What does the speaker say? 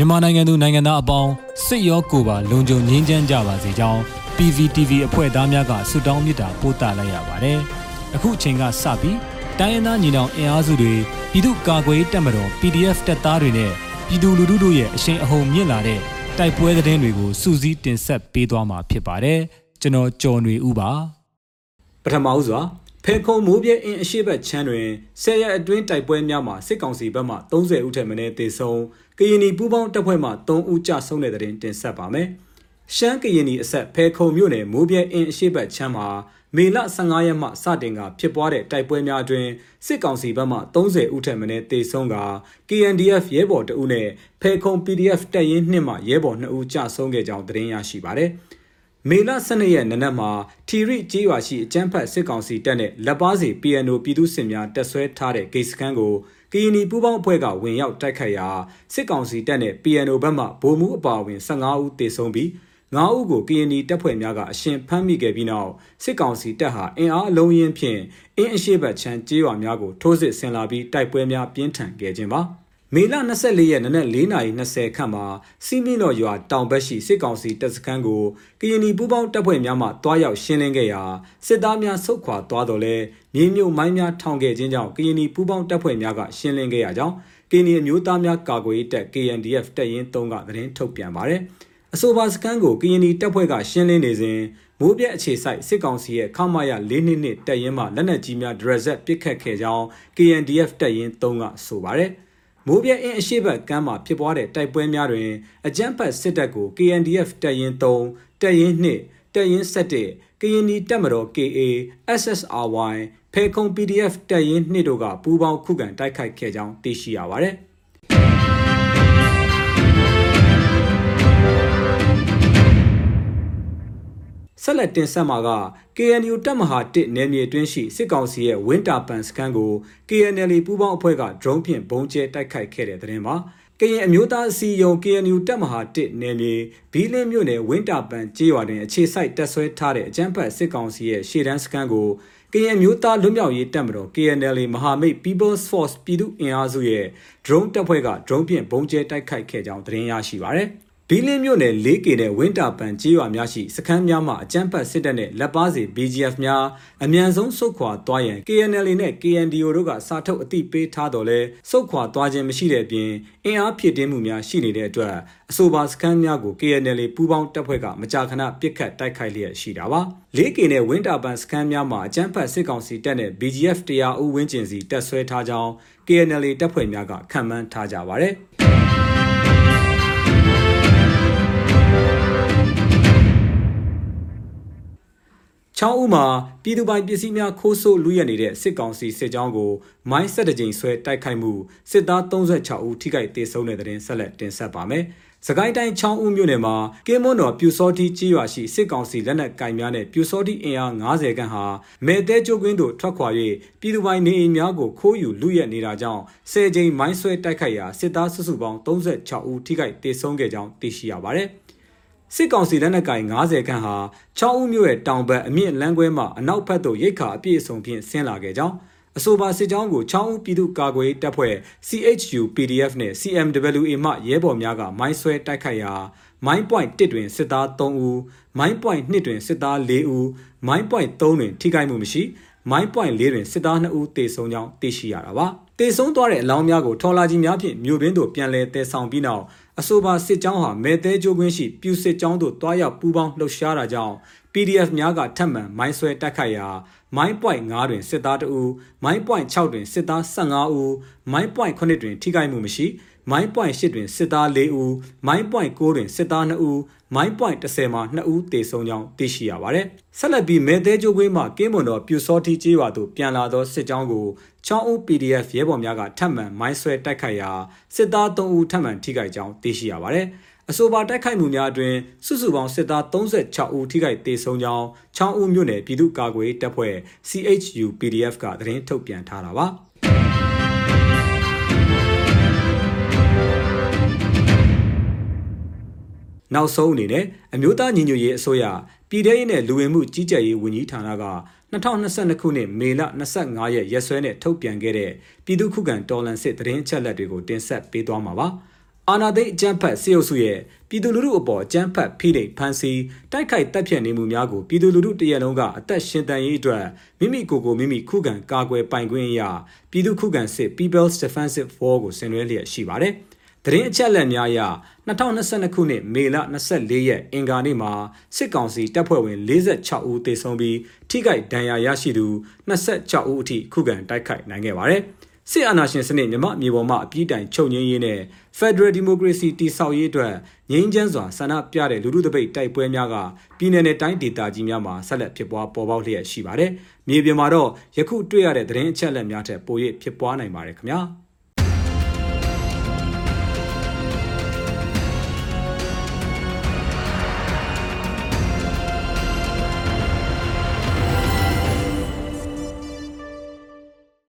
မြန်မာနိုင်ငံသူနိုင်ငံသားအပေါင်းစစ်ရောကိုယ်ပါလုံခြုံငြိမ်းချမ်းကြပါစေကြောင်း PVTV အဖွဲ့သားများကဆုတောင်းမေတ္တာပို့သလိုက်ရပါတယ်။အခုအချိန်ကစပြီးတိုင်းရင်းသားညီနောင်အင်အားစုတွေပြည်သူ့ကာကွယ်တပ်မတော် PDF တပ်သားတွေနဲ့ပြည်သူလူထုတို့ရဲ့အရှိန်အဟုန်မြင့်လာတဲ့တိုက်ပွဲသတင်းတွေကိုစူးစီးတင်ဆက်ပေးသွားမှာဖြစ်ပါတယ်။ကျွန်တော်ကျော်နေဦးပါ။ပထမဦးစွာဖေခုံမိုးပြဲအင်းအရှိဘက်ချမ်းတွင်ဆယ်ရက်အတွင်းတိုက်ပွဲများမှာစစ်ကောင်စီဘက်မှ30ဦးထက်မနည်းသေဆုံး ကရင်နီပူးပေါင်းတပ်ဖွဲ့မှ3ဦးကြဆုံးတဲ့တဲ့တင်တင်ဆက်ပါမယ်။ရှမ်းကရင်နီအဆက်ဖေခုံမြို့နယ်မိုးပြဲအင်းအရှိဘက်ချမ်းမှာမေလ15ရက်မှစတင်ကဖြစ်ပွားတဲ့တိုက်ပွဲများအတွင်းစစ်ကောင်စီဘက်မှ30ဦးထက်မနည်းသေဆုံးက KNDF ရဲဘော်တဦးနဲ့ဖေခုံ PDF တပ်ရင်း2မှရဲဘော်2ဦးကြဆုံးခဲ့ကြောင်းသတင်းရရှိပါတယ်။ မေလ12ရက်နေ့နက်မှာထီရိကျေးရွာရှိအကျန်းဖတ်စစ်ကောင်စီတပ်နဲ့လက်ပါစီ PNO ပြည်သူ့စစ်များတက်ဆွဲထားတဲ့ဂိတ်စခန်းကိုကရင်နီပူးပေါင်းအဖွဲ့ကဝင်ရောက်တိုက်ခိုက်ရာစစ်ကောင်စီတပ်နဲ့ PNO ဘက်မှဗိုလ်မှူးအပါအဝင်15ဦးသေဆုံးပြီး9ဦးကိုကရင်နီတပ်ဖွဲ့များကအရှင်ဖမ်းမိခဲ့ပြီးနောက်စစ်ကောင်စီတပ်ဟာအင်အားအလုံးရင်းဖြင့်အင်းအရှိဘတ်ချမ်းကျေးရွာများကိုထိုးစစ်ဆင်လာပြီးတိုက်ပွဲများပြင်းထန်ခဲ့ခြင်းပါ မေလ24ရက်နနက်4:20ခန့်မှာစီမီလော်ရွာတောင်ဘက်ရှိစစ်ကောင်စီတပ်စခန်းကိုကရင်နီပူးပေါင်းတပ်ဖွဲ့များမှတွားရောက်ရှင်းလင်းခဲ့ရာစစ်သားများဆုတ်ခွာသွားတော်လဲမြေမြုပ်မိုင်းများထောင်ခဲ့ခြင်းကြောင့်ကရင်နီပူးပေါင်းတပ်ဖွဲ့များကရှင်းလင်းခဲ့ရကြောင်းကရင်နီအမျိုးသားများကာကွယ်ရေးတပ် KNDF တပ်ရင်း3ကသတင်းထုတ်ပြန်ပါတယ်။အဆိုပါစခန်းကိုကရင်နီတပ်ဖွဲ့ကရှင်းလင်းနေစဉ်မိုးပြက်အခြေဆိုင်စစ်ကောင်စီရဲ့ခမရ၄နှစ်နှစ်တပ်ရင်းမှလက်နက်ကြီးများဒရဇက်ပစ်ခတ်ခဲ့ကြောင်း KNDF တပ်ရင်း3ကဆိုပါတယ်။ မိုးပြဲအင်းအရှိဘက်ကမ်းမှာဖြစ်ပွားတဲ့တိုက်ပွဲများတွင်အကြမ်းဖက်စစ်တပ်ကို KNDF တပ်ရင်း3တပ်ရင်း2တပ်ရင်း7ကရင်နီတပ်မတော် KA SSRY ဖေခုံ PDF တပ်ရင်း2တို့ကပူးပေါင်းခုခံတိုက်ခိုက်ခဲ့ကြောင်းသိရှိရပါတယ်။ ဆက်လက်တင်ဆက်မှာက KNU တပ်မဟာ1နယ်မြေအတွင်းရှိစစ်ကောင်စီရဲ့ဝင်းတာပန်စခန်းကို KNL ပူးပေါင်းအဖွဲ့က drone ဖြင့်ဘုံကျဲတိုက်ခိုက်ခဲ့တဲ့တဲ့တင်ပါကရင်အမျိုးသားအစည်းအရုံး KNU တပ်မဟာ1နယ်မြေဘီလင်းမြို့နယ်ဝင်းတာပန်ကျေးရွာတွင်အခြေစိုက်တပ်ဆွဲထားတဲ့အကြမ်းဖက်စစ်ကောင်စီရဲ့ရှေ့တန်းစခန်းကိုကရင်မျိုးသားလွတ်မြောက်ရေးတပ်မတော် KNL မဟာမိတ် People's Force ပြည်သူ့အင်အားစုရဲ့ drone တပ်ဖွဲ့က drone ဖြင့်ဘုံကျဲတိုက်ခိုက်ခဲ့ကြောင်းသတင်းရရှိပါရယ်။ ဘီလင်းမြို့နယ် 4K နဲ့ဝင်းတာပန်ကျေးရွာများရှိစခန်းများမှာအကြမ်းဖက်စစ်တပ်နဲ့လက်ပါစီ BGF များအ мян ဆုံးစုခွာသွားရန် KNL နဲ့ KNDO တို့ကစာထုတ်အသိပေးထားတော်လဲစုခွာသွားခြင်းမရှိတဲ့အပြင်အင်အားဖြစ်တင်းမှုများရှိနေတဲ့အတွက်အဆိုပါစခန်းများကို KNL ပူးပေါင်းတပ်ဖွဲ့ကမကြာခဏပစ်ခတ်တိုက်ခိုက်လျက်ရှိတာပါ 4K နဲ့ဝင်းတာပန်စခန်းများမှာအကြမ်းဖက်စစ်ကောင်စီတပ်နဲ့ BGF တရားဦးဝင်းကျင်စီတပ်ဆွဲထားကြောင်း KNL တပ်ဖွဲ့များကခန့်မှန်းထားကြပါတယ် ချောင်းဦးမှာပြည်သူပိုင်ပစ္စည်းများခိုးဆိုးလူရက်နေတဲ့စစ်ကောင်စီစစ်ကြောင်းကိုမိုင်းဆက်တကြိမ်ဆွဲတိုက်ခိုက်မှုစစ်သား36ဦးထိခိုက်ဒေဆုံးတဲ့တဲ့ဆက်လက်တင်ဆက်ပါမယ်။စကိုင်းတိုင်းချောင်းဦးမြို့နယ်မှာကင်းမွန်တော်ပြူစောတိကြီးရွာရှိစစ်ကောင်စီလက်နက်ကင်များနဲ့ပြူစောတိအင်အား90ခန့်ဟာမဲတဲကျိုးကွင်းသို့ထွက်ခွာ၍ပြည်သူပိုင်နေအိမ်များကိုခိုးယူလူရက်နေတာကြောင့်၁၀ကြိမ်မိုင်းဆွဲတိုက်ခိုက်ရာစစ်သားစုစုပေါင်း36ဦးထိခိုက်ဒေဆုံးခဲ့ကြောင်းသိရှိရပါတယ်။ စစ်ကောင်စီလက်နက်ကိုင်90ခန့်ဟာ6ဦးမြို့ရဲ့တောင်ဘက်အမြင့်လမ်းခွဲမှအနောက်ဘက်သို့ရိတ်ခါအပြည့်အစုံဖြင့်ဆင်းလာခဲ့ကြောင်းအဆိုပါစစ်ကြောင်းကို6ဦးပြည်သူ့ကာကွယ်တပ်ဖွဲ့ CHU PDF နဲ့ CMWA မှရဲဘော်များကမိုင်းဆွဲတိုက်ခိုက်ရာမိုင်းပွိုင့်1တွင်စစ်သား3ဦးမိုင်းပွိုင့်2တွင်စစ်သား4ဦးမိုင်းပွိုင့်3တွင်ထိခိုက်မှုမရှိမိုင်းပွိုင့်4တွင်စစ်သား2ဦးတေဆုံးကြောင်းသိရှိရတာပါတေဆုံးသွားတဲ့အလောင်းများကိုထော်လာကြီးများဖြင့်မြို့ပင်းသို့ပြန်လည်တည်ဆောင်ပြီးနောက် အဆိုပါစစ်ကြောင်းဟာမဲသေးကျိုးကွင်းရှိပြူစစ်ကြောင်းသို့တွားရောက်ပူးပေါင်းလှုပ်ရှားတာကြောင့် PDF များကထပ်မံမိုင်းဆွဲတိုက်ခိုက်ရာမိုင်းပွိုင့်9တွင်စစ်သား2ဦးမိုင်းပွိုင့်6တွင်စစ်သား15ဦးမိုင်းပွိုင့်9တွင်ထိခိုက်မှုမရှိ မိုင်းပွိုင့်8တွင်စစ်သား4ဦးမိုင်းပွိုင့်9တွင်စစ်သား2ဦးမိုင်းပွိုင့်10မှာ2ဦးတေဆုံးကြောင်းသိရှိရပါတယ်။ဆက်လက်ပြီးမဲသေးကျိုးကွင်းမှာကင်းမွန်တော်ပြူစောတိကျေးရွာသို့ပြန်လာသောစစ်ကြောင်းကိုချောင်းဦး PDF ရဲဘော်များကထပ်မံမိုင်းဆွဲတိုက်ခိုက်ရာစစ်သား3ဦးထပ်မံထိခိုက်ကြောင်းသိရှိရပါတယ်။အဆိုပါတိုက်ခိုက်မှုများအတွင်စုစုပေါင်းစစ်သား36ဦးထိခိုက်ဒေဆုံးကြောင်းချောင်းဦးမြို့နယ်ပြည်သူ့ကာကွယ်တပ်ဖွဲ့ CHU PDF ကသတင်းထုတ်ပြန်ထားတာပါ။ နောက်ဆုံးအနေနဲ့အမျိုးသားညီညွတ်ရေးအစိုးရပြည်ထရေးနဲ့လူဝင်မှုကြီးကြပ်ရေးဝန်ကြီးဌာနက2022ခုနှစ်မေလ25ရက်ရက်စွဲနဲ့ထုတ်ပြန်ခဲ့တဲ့ပြည်သူ့ခုခံတော်လှန်စစ်သတင်းအချက်အလက်တွေကိုတင်ဆက်ပေးသွားမှာပါအာနာသိန်းအကြမ်းဖက်စစ်အုပ်စုရဲ့ပြည်သူလူထုအပေါ်အကြမ်းဖက်ဖိနှိပ်ဖမ်းဆီးတိုက်ခိုက်တပ်ဖြတ်နေမှုများကိုပြည်သူလူထုတရက်လုံးကအသက်ရှင်တန်ရေးအတွက်မိမိကိုယ်ကိုမိမိခုခံကာကွယ်ပိုင်ခွင့်အရာပြည်သူခုခံစစ် People's Defensive War ကိုဆင်နွှဲလျက်ရှိပါတယ်။ တရင်အချက်လက်များအရ2022ခုနှစ်မေလ24ရက်အင်္ဂါနေ့မှာစစ်ကောင်စီတပ်ဖွဲ့ဝင်46ဦးသေဆုံးပြီးထိခိုက်ဒဏ်ရာရရှိသူ26ဦးအထိခုခံတိုက်ခိုက်နိုင်ခဲ့ပါတယ်။စစ်အာဏာရှင်စနစ်မြမမြေပေါ်မှာအပြည့်တိုင်ချုပ်ငင်းရေးနဲ့ Federal Democracy တည်ဆောက်ရေးအတွက်ငြိမ်းချမ်းစွာဆန္ဒပြတဲ့လူထုတပိတ်တိုက်ပွဲများကပြည်내နဲ့တိုင်းဒေသကြီးများမှာဆက်လက်ဖြစ်ပွားပေါ်ပေါက်လျက်ရှိပါတယ်။မြေပြင်မှာတော့ယခုတွေ့ရတဲ့သတင်းအချက်အလက်များထက်ပို၍ဖြစ်ပွားနိုင်ပါတယ်ခင်ဗျာ။